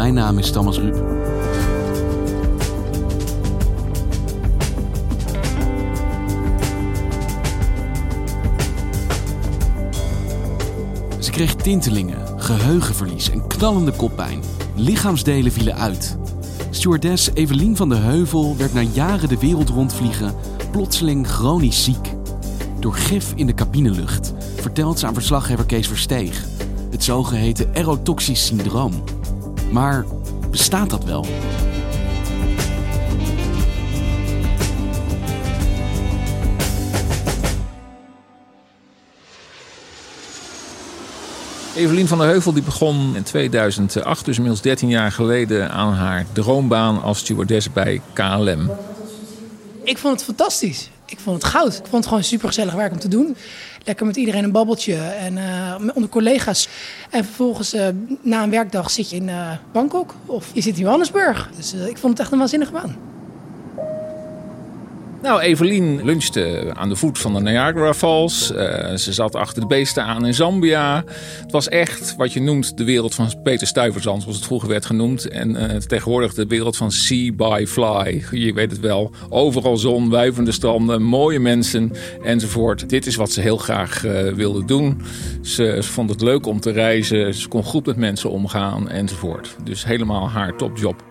Mijn naam is Thomas Ruip. Ze kreeg tintelingen, geheugenverlies en knallende koppijn. Lichaamsdelen vielen uit. Stewardess Evelien van de Heuvel werd na jaren de wereld rondvliegen plotseling chronisch ziek. Door gif in de cabinelucht, vertelt ze aan verslaggever Kees Versteeg. Het zogeheten erotoxisch syndroom. Maar bestaat dat wel? Evelien van der Heuvel die begon in 2008, dus inmiddels 13 jaar geleden, aan haar droombaan als stewardess bij KLM. Ik vond het fantastisch. Ik vond het goud. Ik vond het gewoon super gezellig werk om te doen. Lekker met iedereen een babbeltje en uh, onder collega's. En vervolgens uh, na een werkdag zit je in uh, Bangkok of je zit in Johannesburg. Dus ik vond het echt een waanzinnige baan. Nou, Evelien lunchte aan de voet van de Niagara Falls. Uh, ze zat achter de beesten aan in Zambia. Het was echt wat je noemt de wereld van Peter Stuyvesant, zoals het vroeger werd genoemd. En uh, tegenwoordig de wereld van Sea by Fly. Je weet het wel. Overal zon, wuivende stranden, mooie mensen enzovoort. Dit is wat ze heel graag uh, wilde doen. Ze, vond het leuk om te reizen. Ze kon goed met mensen omgaan enzovoort. Dus helemaal haar topjob.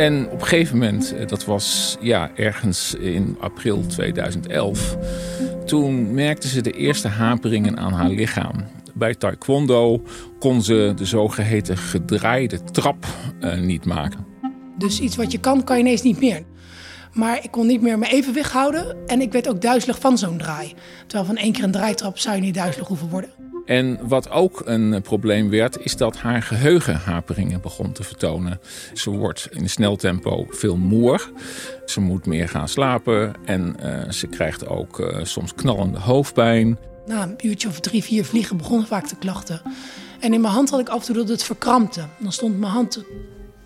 En op een gegeven moment, dat was ja, ergens in april 2011, toen merkte ze de eerste haperingen aan haar lichaam. Bij taekwondo kon ze de zogeheten gedraaide trap uh, niet maken. Dus iets wat je kan, kan je ineens niet meer. Maar ik kon niet meer mijn evenwicht houden en ik werd ook duizelig van zo'n draai. Terwijl van één keer een draaitrap zou je niet duizelig hoeven worden. En wat ook een probleem werd, is dat haar geheugenhaperingen begon te vertonen. Ze wordt in snel tempo veel moer. Ze moet meer gaan slapen en uh, ze krijgt ook uh, soms knallende hoofdpijn. Na een uurtje of drie, vier vliegen begonnen vaak de klachten. En in mijn hand had ik af en toe dat het verkrampte. Dan stond mijn hand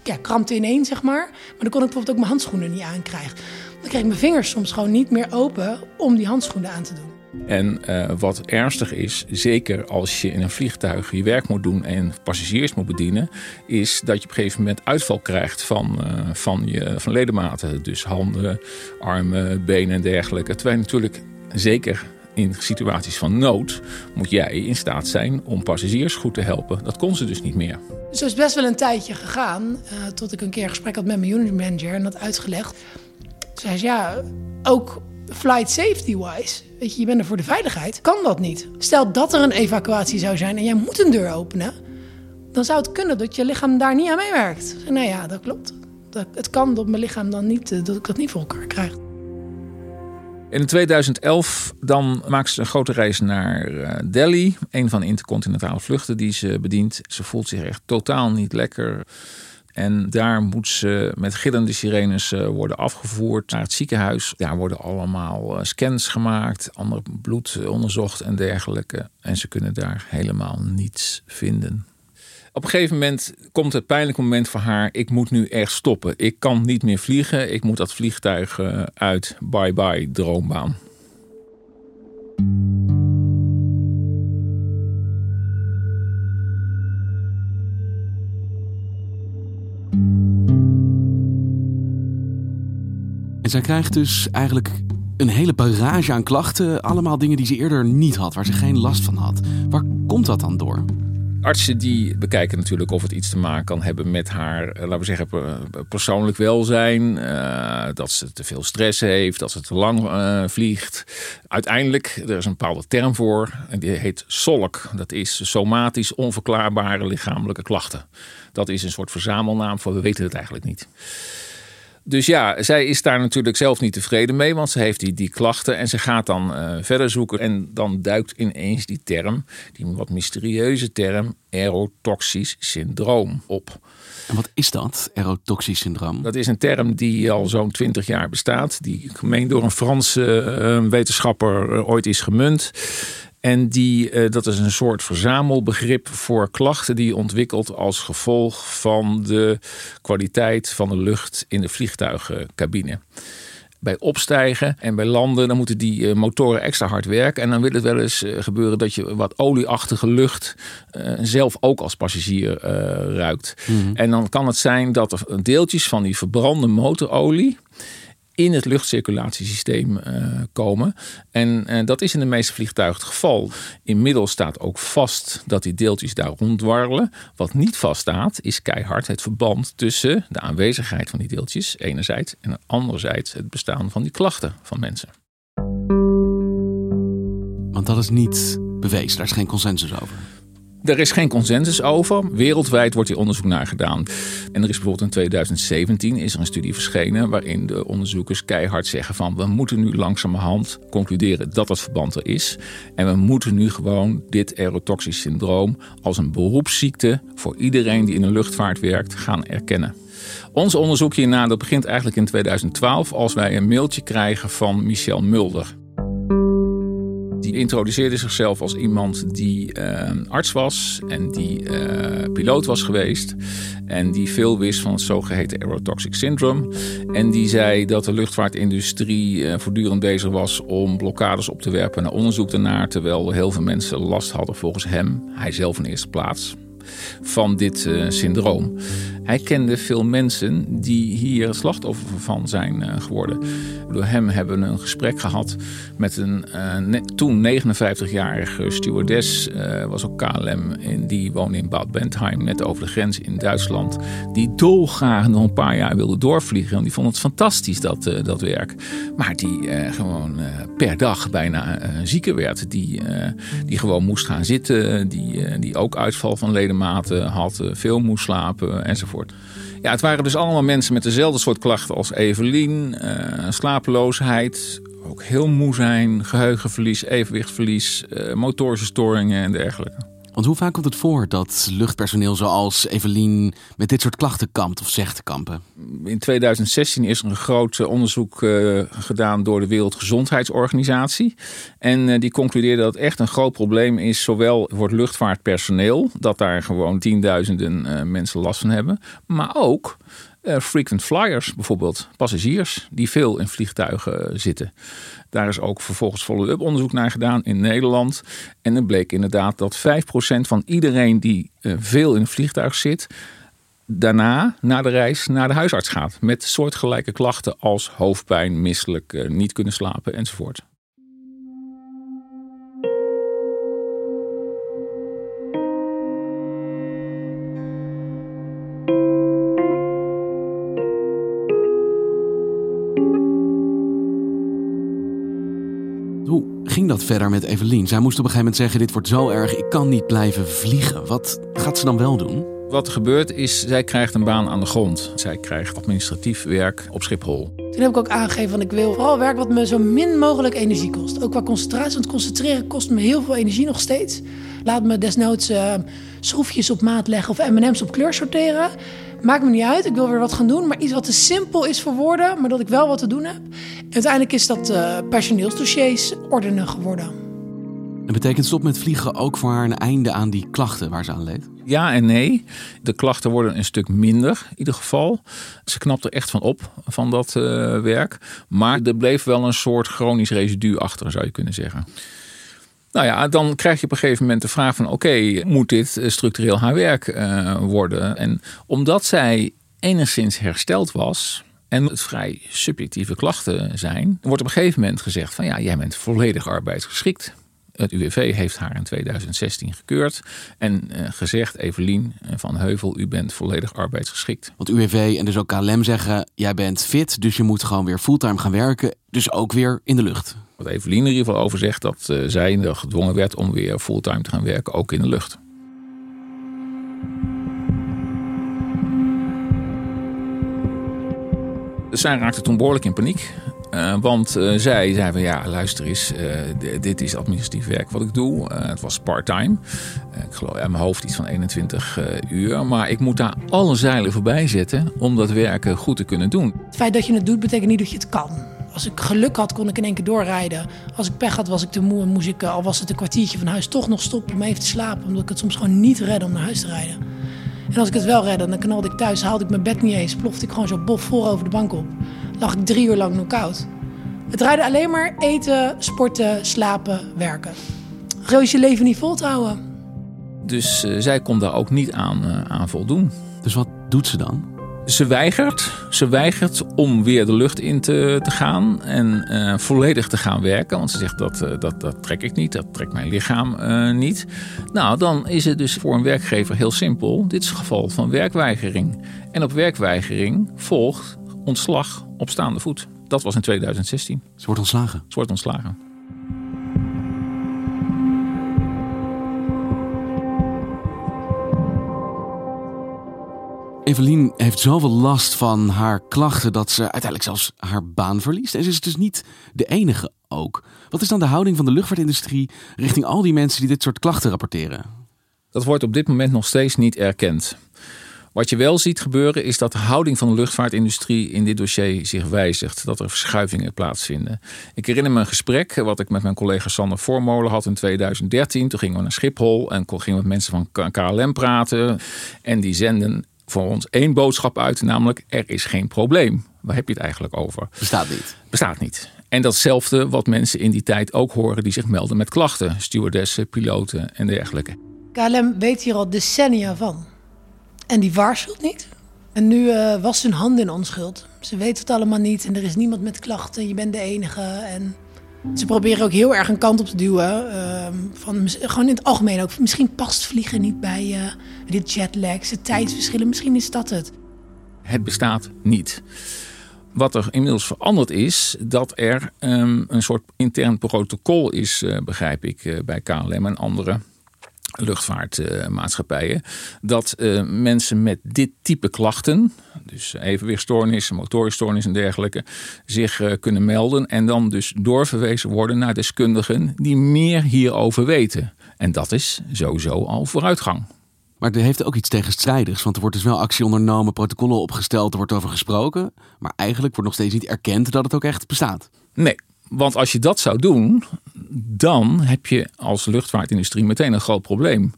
ja, krampte ineen, zeg maar. Maar dan kon ik bijvoorbeeld ook mijn handschoenen niet aankrijgen. Dan kreeg ik mijn vingers soms gewoon niet meer open om die handschoenen aan te doen. En uh, wat ernstig is, zeker als je in een vliegtuig je werk moet doen en passagiers moet bedienen, is dat je op een gegeven moment uitval krijgt van, uh, van je van ledematen. Dus handen, armen, benen en dergelijke. Terwijl natuurlijk zeker in situaties van nood moet jij in staat zijn om passagiers goed te helpen. Dat kon ze dus niet meer. Het is best wel een tijdje gegaan, uh, tot ik een keer een gesprek had met mijn unit manager en dat uitgelegd. Toen zei ze, ja, ook flight safety wise, weet je, je bent er voor de veiligheid, kan dat niet. Stel dat er een evacuatie zou zijn en jij moet een deur openen, dan zou het kunnen dat je lichaam daar niet aan meewerkt. Nou ja, dat klopt. Het kan dat mijn lichaam dan niet, dat ik dat niet voor elkaar krijg. In 2011 dan maakt ze een grote reis naar Delhi. Een van de intercontinentale vluchten die ze bedient. Ze voelt zich echt totaal niet lekker. En daar moet ze met gillende sirenes worden afgevoerd naar het ziekenhuis. Daar worden allemaal scans gemaakt, ander bloed onderzocht en dergelijke. En ze kunnen daar helemaal niets vinden. Op een gegeven moment komt het pijnlijke moment voor haar. Ik moet nu echt stoppen. Ik kan niet meer vliegen. Ik moet dat vliegtuig uit. Bye bye, droombaan. En zij krijgt dus eigenlijk een hele barrage aan klachten. Allemaal dingen die ze eerder niet had, waar ze geen last van had. Waar komt dat dan door? Artsen die bekijken natuurlijk of het iets te maken kan hebben met haar, laten we zeggen, persoonlijk welzijn. Uh, dat ze te veel stress heeft, dat ze te lang uh, vliegt. Uiteindelijk, er is een bepaalde term voor, en die heet SOLK. Dat is somatisch onverklaarbare lichamelijke klachten. Dat is een soort verzamelnaam voor we weten het eigenlijk niet. Dus ja, zij is daar natuurlijk zelf niet tevreden mee, want ze heeft die, die klachten en ze gaat dan uh, verder zoeken. En dan duikt ineens die term, die wat mysterieuze term, erotoxisch syndroom op. En wat is dat, erotoxisch syndroom? Dat is een term die al zo'n twintig jaar bestaat. Die gemeen door een Franse uh, wetenschapper ooit is gemunt. En die, uh, dat is een soort verzamelbegrip voor klachten die je ontwikkelt als gevolg van de kwaliteit van de lucht in de vliegtuigencabine. Bij opstijgen en bij landen, dan moeten die uh, motoren extra hard werken. En dan wil het wel eens uh, gebeuren dat je wat olieachtige lucht zelf ook als passagier ruikt. Mm -hmm. En dan kan het zijn dat er deeltjes van die verbrande motorolie in het luchtcirculatiesysteem uh, komen. En uh, dat is in de meeste vliegtuigen het geval. Inmiddels staat ook vast dat die deeltjes daar ronddwarrelen. Wat niet vaststaat is keihard het verband tussen de aanwezigheid van die deeltjes enerzijds en anderzijds het bestaan van die klachten van mensen. Want dat is niet bewezen, daar is geen consensus over. Er is geen consensus over. Wereldwijd wordt hier onderzoek naar gedaan. En er is bijvoorbeeld in 2017 is er een studie verschenen waarin de onderzoekers keihard zeggen van we moeten nu langzamerhand concluderen dat het verband er is. En we moeten nu gewoon dit aerotoxisch syndroom als een beroepsziekte voor iedereen die in de luchtvaart werkt gaan erkennen. Ons onderzoek hierna dat begint eigenlijk in 2012 als wij een mailtje krijgen van Michel Mulder. Introduceerde zichzelf als iemand die uh, arts was en die uh, piloot was geweest. En die veel wist van het zogeheten aerotoxic syndrome. En die zei dat de luchtvaartindustrie uh, voortdurend bezig was om blokkades op te werpen naar onderzoek ernaar. Terwijl heel veel mensen last hadden volgens hem, hij zelf in eerste plaats, van dit uh, syndroom. Hij kende veel mensen die hier slachtoffer van zijn uh, geworden. Door hem hebben we een gesprek gehad met een net, toen 59-jarige stewardess, was ook KLM, en die woonde in Bad Bentheim, net over de grens in Duitsland. Die dolgraag nog een paar jaar wilde doorvliegen. Want die vond het fantastisch, dat, dat werk. Maar die gewoon per dag bijna zieker werd. Die, die gewoon moest gaan zitten. Die, die ook uitval van ledematen had, veel moest slapen enzovoort. Ja, het waren dus allemaal mensen met dezelfde soort klachten als Evelien. Uh, slapeloosheid, ook heel moe zijn, geheugenverlies, evenwichtverlies, uh, motorische storingen en dergelijke. Want hoe vaak komt het voor dat luchtpersoneel zoals Evelien met dit soort klachten kampt of zegt te kampen? In 2016 is er een groot onderzoek uh, gedaan door de Wereldgezondheidsorganisatie. En uh, die concludeerde dat het echt een groot probleem is, zowel voor het luchtvaartpersoneel, dat daar gewoon tienduizenden mensen last van hebben, maar ook uh, frequent flyers, bijvoorbeeld passagiers die veel in vliegtuigen zitten. Daar is ook vervolgens follow-up onderzoek naar gedaan in Nederland. En het bleek inderdaad dat 5% van iedereen die uh, veel in een vliegtuig zit, daarna na de reis naar de huisarts gaat. Met soortgelijke klachten als hoofdpijn, misselijk, niet kunnen slapen enzovoort. Ging dat verder met Evelien? Zij moest op een gegeven moment zeggen: Dit wordt zo erg, ik kan niet blijven vliegen. Wat gaat ze dan wel doen? Wat er gebeurt is, zij krijgt een baan aan de grond. Zij krijgt administratief werk op Schiphol. Toen heb ik ook aangegeven van ik wil vooral werk wat me zo min mogelijk energie kost. Ook qua concentratie, want concentreren kost me heel veel energie nog steeds. Laat me desnoods uh, schroefjes op maat leggen of M&M's op kleur sorteren. Maakt me niet uit, ik wil weer wat gaan doen. Maar iets wat te simpel is voor woorden, maar dat ik wel wat te doen heb. En uiteindelijk is dat uh, personeelsdossiers ordenen geworden. En betekent stop met vliegen ook voor haar een einde aan die klachten waar ze aan leed? Ja en nee. De klachten worden een stuk minder in ieder geval. Ze knapt er echt van op, van dat uh, werk. Maar er bleef wel een soort chronisch residu achter, zou je kunnen zeggen. Nou ja, dan krijg je op een gegeven moment de vraag van... oké, moet dit structureel haar werk uh, worden? En omdat zij enigszins hersteld was en het vrij subjectieve klachten zijn... wordt op een gegeven moment gezegd van... ja, jij bent volledig arbeidsgeschikt. Het UWV heeft haar in 2016 gekeurd en uh, gezegd: Evelien van Heuvel, u bent volledig arbeidsgeschikt. Want UWV en dus ook KLM zeggen: jij bent fit, dus je moet gewoon weer fulltime gaan werken. Dus ook weer in de lucht. Wat Evelien er in ieder geval over zegt, dat uh, zij gedwongen werd om weer fulltime te gaan werken, ook in de lucht. Zij raakte toen behoorlijk in paniek. Uh, want uh, zij zei van ja, luister eens, uh, dit is administratief werk wat ik doe. het was part-time. ik geloof in mijn hoofd iets van 21 uur. Maar ik moet daar alle zeilen voorbij zetten om dat werk goed te kunnen doen. Het feit dat je het doet betekent niet dat je het kan. Als ik geluk had, kon ik in één keer doorrijden. Als ik pech had, was ik te moe en moest ik, al was het een kwartiertje van huis, toch nog stoppen om even te slapen. Omdat ik het soms gewoon niet redde om naar huis te rijden. En als ik het wel redde, dan knalde ik thuis, haalde ik mijn bed niet eens, plofte ik gewoon zo bof voor over de bank op. Lag ik drie uur lang knock-out. Het rijden alleen maar eten, sporten, slapen, werken. Gewoon je leven niet vol te houden. Dus uh, zij kon daar ook niet aan, uh, aan voldoen. Dus wat doet ze dan? Ze weigert, ze weigert om weer de lucht in te, te gaan en uh, volledig te gaan werken. Want ze zegt dat, uh, dat, dat trek ik niet, dat trekt mijn lichaam uh, niet. Nou, dan is het dus voor een werkgever heel simpel. Dit is het geval van werkweigering. En op werkweigering volgt ontslag op staande voet. Dat was in 2016. Ze wordt ontslagen? Ze wordt ontslagen. Evelien heeft zoveel last van haar klachten dat ze uiteindelijk zelfs haar baan verliest. En ze is dus niet de enige ook. Wat is dan de houding van de luchtvaartindustrie richting al die mensen die dit soort klachten rapporteren? Dat wordt op dit moment nog steeds niet erkend. Wat je wel ziet gebeuren is dat de houding van de luchtvaartindustrie in dit dossier zich wijzigt. Dat er verschuivingen plaatsvinden. Ik herinner me een gesprek wat ik met mijn collega Sander Voormolen had in 2013. Toen gingen we naar Schiphol en gingen we met mensen van KLM praten. En die zenden voor ons één boodschap uit, namelijk er is geen probleem. Waar heb je het eigenlijk over? Bestaat niet. Bestaat niet. En datzelfde wat mensen in die tijd ook horen die zich melden met klachten. Stewardessen, piloten en dergelijke. KLM weet hier al decennia van. En die waarschuwt niet. En nu uh, was hun hand in onschuld. Ze weten het allemaal niet en er is niemand met klachten. Je bent de enige. En ze proberen ook heel erg een kant op te duwen. Uh, van, gewoon in het algemeen ook. Misschien past vliegen niet bij. Uh, de jetlags, de tijdsverschillen. Misschien is dat het. Het bestaat niet. Wat er inmiddels veranderd is, dat er um, een soort intern protocol is, uh, begrijp ik, bij KLM en andere luchtvaartmaatschappijen. dat uh, mensen met dit type klachten, dus evenwichtstoornissen, motorstoornissen en dergelijke, zich uh, kunnen melden en dan dus doorverwezen worden naar deskundigen die meer hierover weten. En dat is sowieso al vooruitgang. Maar er heeft ook iets tegenstrijdigs, want er wordt dus wel actie ondernomen, protocollen opgesteld, er wordt over gesproken. Maar eigenlijk wordt nog steeds niet erkend dat het ook echt bestaat. Nee, want als je dat zou doen, dan heb je als luchtvaartindustrie meteen een groot probleem.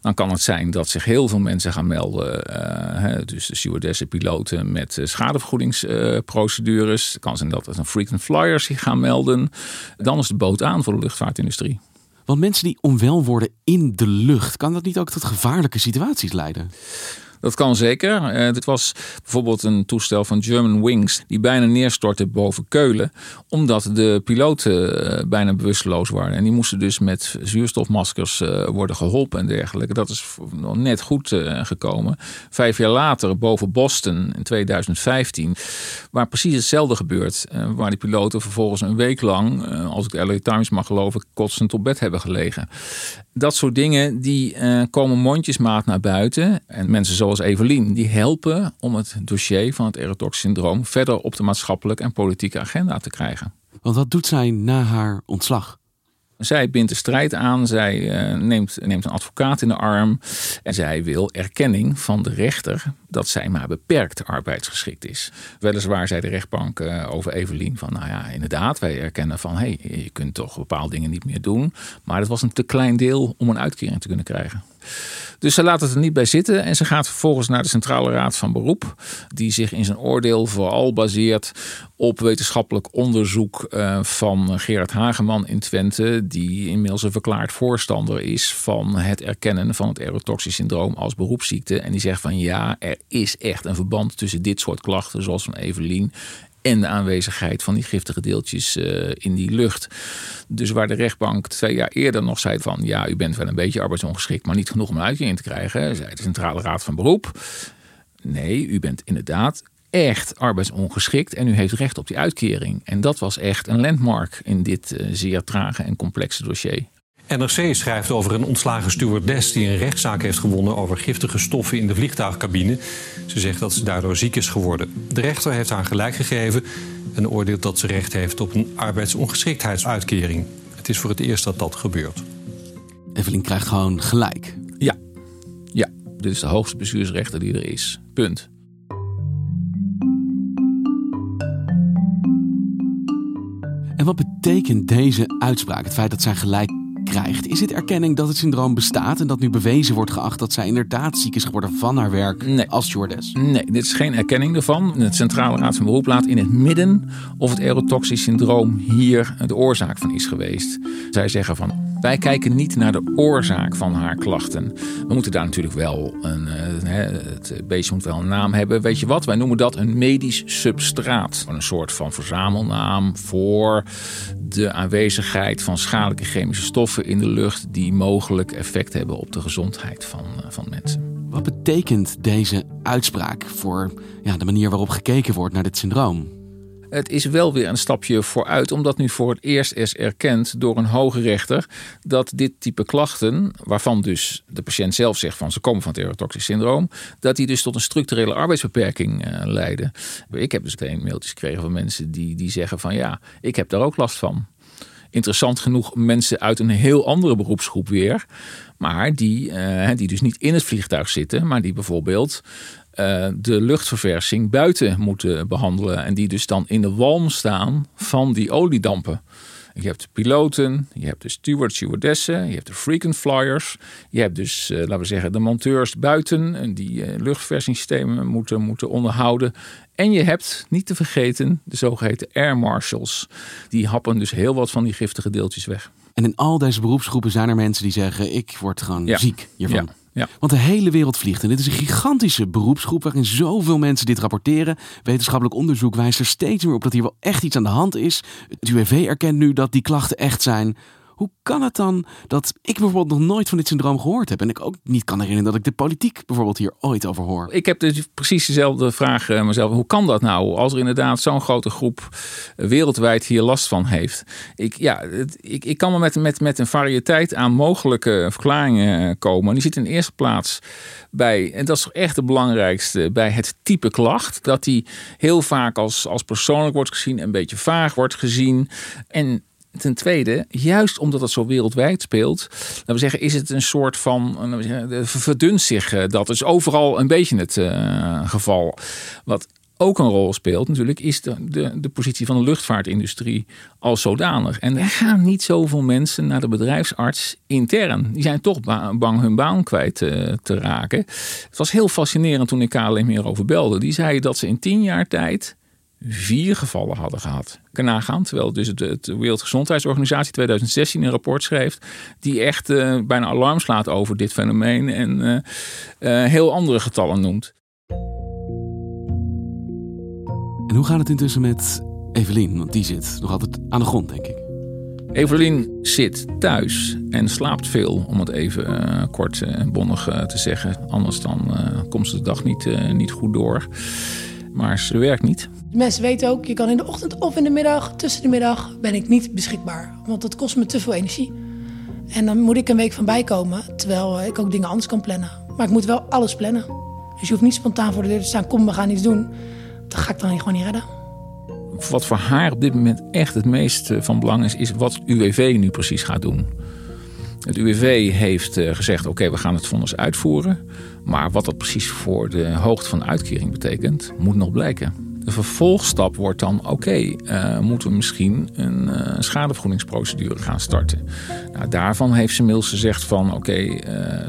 Dan kan het zijn dat zich heel veel mensen gaan melden. Uh, dus de stewardessen, piloten met schadevergoedingsprocedures. Uh, het kan zijn dat een frequent flyers zich gaan melden. Dan is de boot aan voor de luchtvaartindustrie. Want mensen die onwel worden in de lucht, kan dat niet ook tot gevaarlijke situaties leiden? Dat kan zeker. Uh, dit was bijvoorbeeld een toestel van German Wings die bijna neerstortte boven Keulen. Omdat de piloten uh, bijna bewusteloos waren. En die moesten dus met zuurstofmaskers uh, worden geholpen en dergelijke. Dat is net goed gekomen. Vijf jaar later boven Boston in 2015. Waar precies hetzelfde gebeurt. waar die piloten vervolgens een week lang, als ik de LA Times mag geloven, kotsend op bed hebben gelegen. Dat soort dingen die komen mondjesmaat naar buiten. En mensen zoals zoals Evelien, die helpen om het dossier van het erotox-syndroom verder op de maatschappelijke en politieke agenda te krijgen. Want wat doet zij na haar ontslag? Zij bindt de strijd aan, zij uh, neemt, neemt een advocaat in de arm en zij wil erkenning van de rechter dat zij maar beperkt arbeidsgeschikt is. Weliswaar zei de rechtbank uh, over Evelien van, nou ja, inderdaad, wij erkennen van, hé, hey, je kunt toch bepaalde dingen niet meer doen, maar dat was een te klein deel om een uitkering te kunnen krijgen. Dus ze laat het er niet bij zitten en ze gaat vervolgens naar de Centrale Raad van Beroep, die zich in zijn oordeel vooral baseert op wetenschappelijk onderzoek uh, van Gerard Hageman in Twente, die inmiddels een verklaard voorstander is van het erkennen van het erotoxisch syndroom als beroepsziekte. En die zegt van ja, er is echt een verband tussen dit soort klachten, zoals van Evelien, en de aanwezigheid van die giftige deeltjes uh, in die lucht. Dus waar de rechtbank twee jaar eerder nog zei van ja, u bent wel een beetje arbeidsongeschikt, maar niet genoeg om een uitkering te krijgen, zei de Centrale Raad van Beroep. Nee, u bent inderdaad echt arbeidsongeschikt en u heeft recht op die uitkering. En dat was echt een landmark in dit uh, zeer trage en complexe dossier. NRC schrijft over een ontslagen stewardess die een rechtszaak heeft gewonnen over giftige stoffen in de vliegtuigcabine. Ze zegt dat ze daardoor ziek is geworden. De rechter heeft haar gelijk gegeven en oordeelt dat ze recht heeft op een arbeidsongeschiktheidsuitkering. Het is voor het eerst dat dat gebeurt. Evelien krijgt gewoon gelijk. Ja, ja. Dit is de hoogste bestuursrechter die er is. Punt. En wat betekent deze uitspraak? Het feit dat zij gelijk krijgt. Is het erkenning dat het syndroom bestaat en dat nu bewezen wordt geacht dat zij inderdaad ziek is geworden van haar werk Nee. als stewardess? Nee, dit is geen erkenning ervan. De Centrale Raad van Beroep laat in het midden of het erotoxisch syndroom hier de oorzaak van is geweest. Zij zeggen van wij kijken niet naar de oorzaak van haar klachten. We moeten daar natuurlijk wel een, eh, het beestje moet wel een naam hebben. Weet je wat? Wij noemen dat een medisch substraat. Een soort van verzamelnaam voor de aanwezigheid van schadelijke chemische stoffen in de lucht die mogelijk effect hebben op de gezondheid van, eh, van mensen. Wat betekent deze uitspraak voor ja, de manier waarop gekeken wordt naar dit syndroom? Het is wel weer een stapje vooruit, omdat nu voor het eerst is erkend door een hoge rechter dat dit type klachten, waarvan dus de patiënt zelf zegt van ze komen van het erotoxisch syndroom, dat die dus tot een structurele arbeidsbeperking eh, leiden. Ik heb dus meteen mailtjes gekregen van mensen die, die zeggen van ja, ik heb daar ook last van. Interessant genoeg mensen uit een heel andere beroepsgroep weer. Maar die, eh, die dus niet in het vliegtuig zitten, maar die bijvoorbeeld eh, de luchtverversing buiten moeten behandelen. En die dus dan in de walm staan van die oliedampen. Je hebt de piloten, je hebt de stewards, stewardessen, je hebt de frequent flyers. Je hebt dus, eh, laten we zeggen, de monteurs buiten en die eh, luchtversingssystemen moeten, moeten onderhouden. En je hebt, niet te vergeten, de zogeheten air marshals. Die happen dus heel wat van die giftige deeltjes weg. En in al deze beroepsgroepen zijn er mensen die zeggen: ik word gewoon Ja. ziek hiervan. Ja. Ja. Want de hele wereld vliegt. En dit is een gigantische beroepsgroep waarin zoveel mensen dit rapporteren. Wetenschappelijk onderzoek wijst er steeds meer op dat hier wel echt iets aan de hand is. Het UWV erkent nu dat die klachten echt zijn. Hoe kan het dan dat ik bijvoorbeeld nog nooit van dit syndroom gehoord heb? En ik ook niet kan herinneren dat ik de politiek bijvoorbeeld hier ooit over hoor. Ik heb dus precies dezelfde vraag mezelf. Hoe kan dat nou als er inderdaad zo'n grote groep wereldwijd hier last van heeft? Ik, ja, ik, ik kan me met, met, met een variëteit aan mogelijke verklaringen eh, komen. Die zit in de eerste plaats bij, en dat is echt het belangrijkste, bij het type klacht. Dat die heel vaak als, als persoonlijk wordt gezien, een beetje vaag wordt gezien. En Ten tweede, juist omdat het zo wereldwijd speelt, laten we zeggen, is het een soort van, we zeggen, verdunt zich eh, dat. is overal een beetje het eh, geval. Wat ook een rol speelt natuurlijk, is de, de, positie van de luchtvaartindustrie als zodanig. En er gaan niet zoveel mensen naar de bedrijfsarts intern. Die zijn toch ba- bang hun baan kwijt eh, te raken. Het was heel fascinerend toen ik KLM hierover belde. Die zei dat ze in tien jaar tijd vier gevallen hadden gehad. Kan nagaan, terwijl dus het, het Wereldgezondheidsorganisatie 2016 een rapport schreef... die echt eh, bijna alarm slaat over dit fenomeen... en eh, eh, heel andere getallen noemt. En hoe gaat het intussen met Evelien? Want die zit nog altijd aan de grond, denk ik. Evelien zit thuis en slaapt veel, om het even kort en bondig te zeggen. Anders dan komt ze de dag niet, niet goed door. Maar ze werkt niet. Mensen weten ook, je kan in de ochtend of in de middag, tussen de middag, ben ik niet beschikbaar. Want dat kost me te veel energie. En dan moet ik een week van bijkomen, terwijl eh, ik ook dingen anders kan plannen. Maar ik moet wel alles plannen. Dus je hoeft niet spontaan voor de deur te staan, kom, we gaan iets doen. Dat ga ik dan gewoon niet redden. Wat voor haar op dit moment echt het meest van belang is, is wat UWV nu precies gaat doen. Het UWV heeft eh, gezegd: oké, we gaan het vonnis uitvoeren. Maar wat dat precies voor de hoogte van de uitkering betekent, moet nog blijken. De vervolgstap wordt dan: oké, eh, moeten we misschien een eh, schadevergoedingsprocedure gaan starten? Nou, daarvan heeft ze inmiddels gezegd: van oké,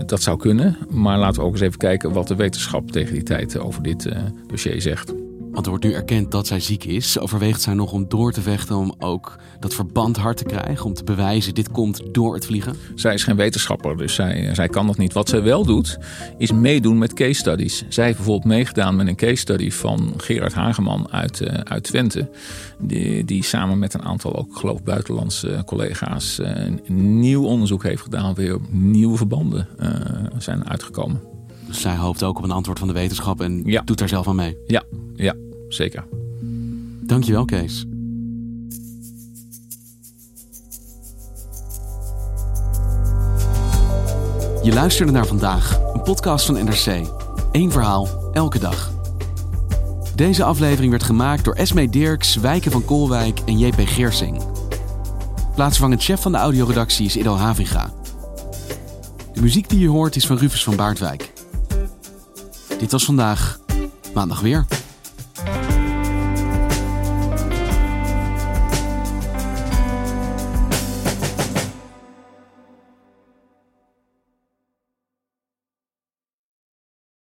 dat zou kunnen. Maar laten we ook eens even kijken wat de wetenschap tegen die tijd over dit dossier zegt. Want er wordt nu erkend dat zij ziek is. Overweegt zij nog om door te vechten om ook dat verband hard te krijgen? Om te bewijzen, dit komt door het vliegen? Zij is geen wetenschapper, dus zij, zij kan dat niet. Wat zij wel doet, is meedoen met case studies. Zij heeft bijvoorbeeld meegedaan met een case study van Gerard Hageman uit, eh, uit Twente. Die, die samen met een aantal ook, geloof ik, buitenlandse collega's eh, een nieuw onderzoek heeft gedaan. Weer nieuwe verbanden eh, zijn uitgekomen. Dus zij hoopt ook op een antwoord van de wetenschap en Ja. doet daar zelf aan mee. Ja, ja, zeker. Dankjewel, Kees. Je luisterde naar vandaag, een podcast van NRC. Eén verhaal, elke dag. Deze aflevering werd gemaakt door Esme Dirks, Wijken van Koolwijk en JP Geersing. Plaatsvervangend chef van de audioredactie is Ido Havinga. De muziek die je hoort is van Rufus van Baardwijk. Dit was vandaag, maandag weer.